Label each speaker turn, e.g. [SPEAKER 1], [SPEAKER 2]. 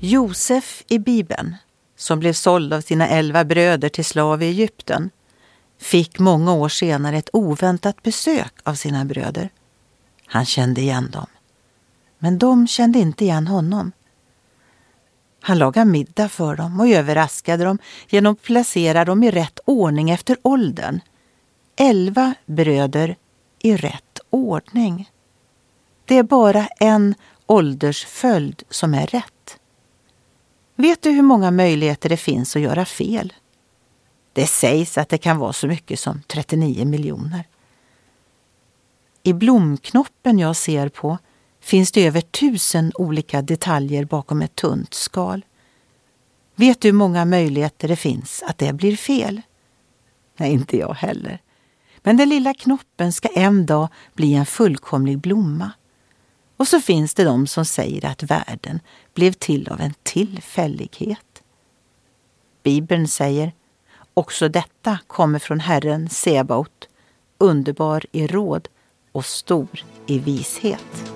[SPEAKER 1] Josef i Bibeln, som blev såld av sina elva bröder till slav i Egypten, fick många år senare ett oväntat besök av sina bröder. Han kände igen dem. Men de kände inte igen honom. Han lagade middag för dem och överraskade dem genom att placera dem i rätt ordning efter åldern. Elva bröder i rätt ordning. Det är bara en åldersföljd som är rätt. Vet du hur många möjligheter det finns att göra fel? Det sägs att det kan vara så mycket som 39 miljoner. I blomknoppen jag ser på finns det över tusen olika detaljer bakom ett tunt skal. Vet du hur många möjligheter det finns att det blir fel? Nej, inte jag heller. Men den lilla knoppen ska en dag bli en fullkomlig blomma. Och så finns det de som säger att världen blev till av en tillfällighet. Bibeln säger också detta kommer från Herren Sebaot, underbar i råd och stor i vishet.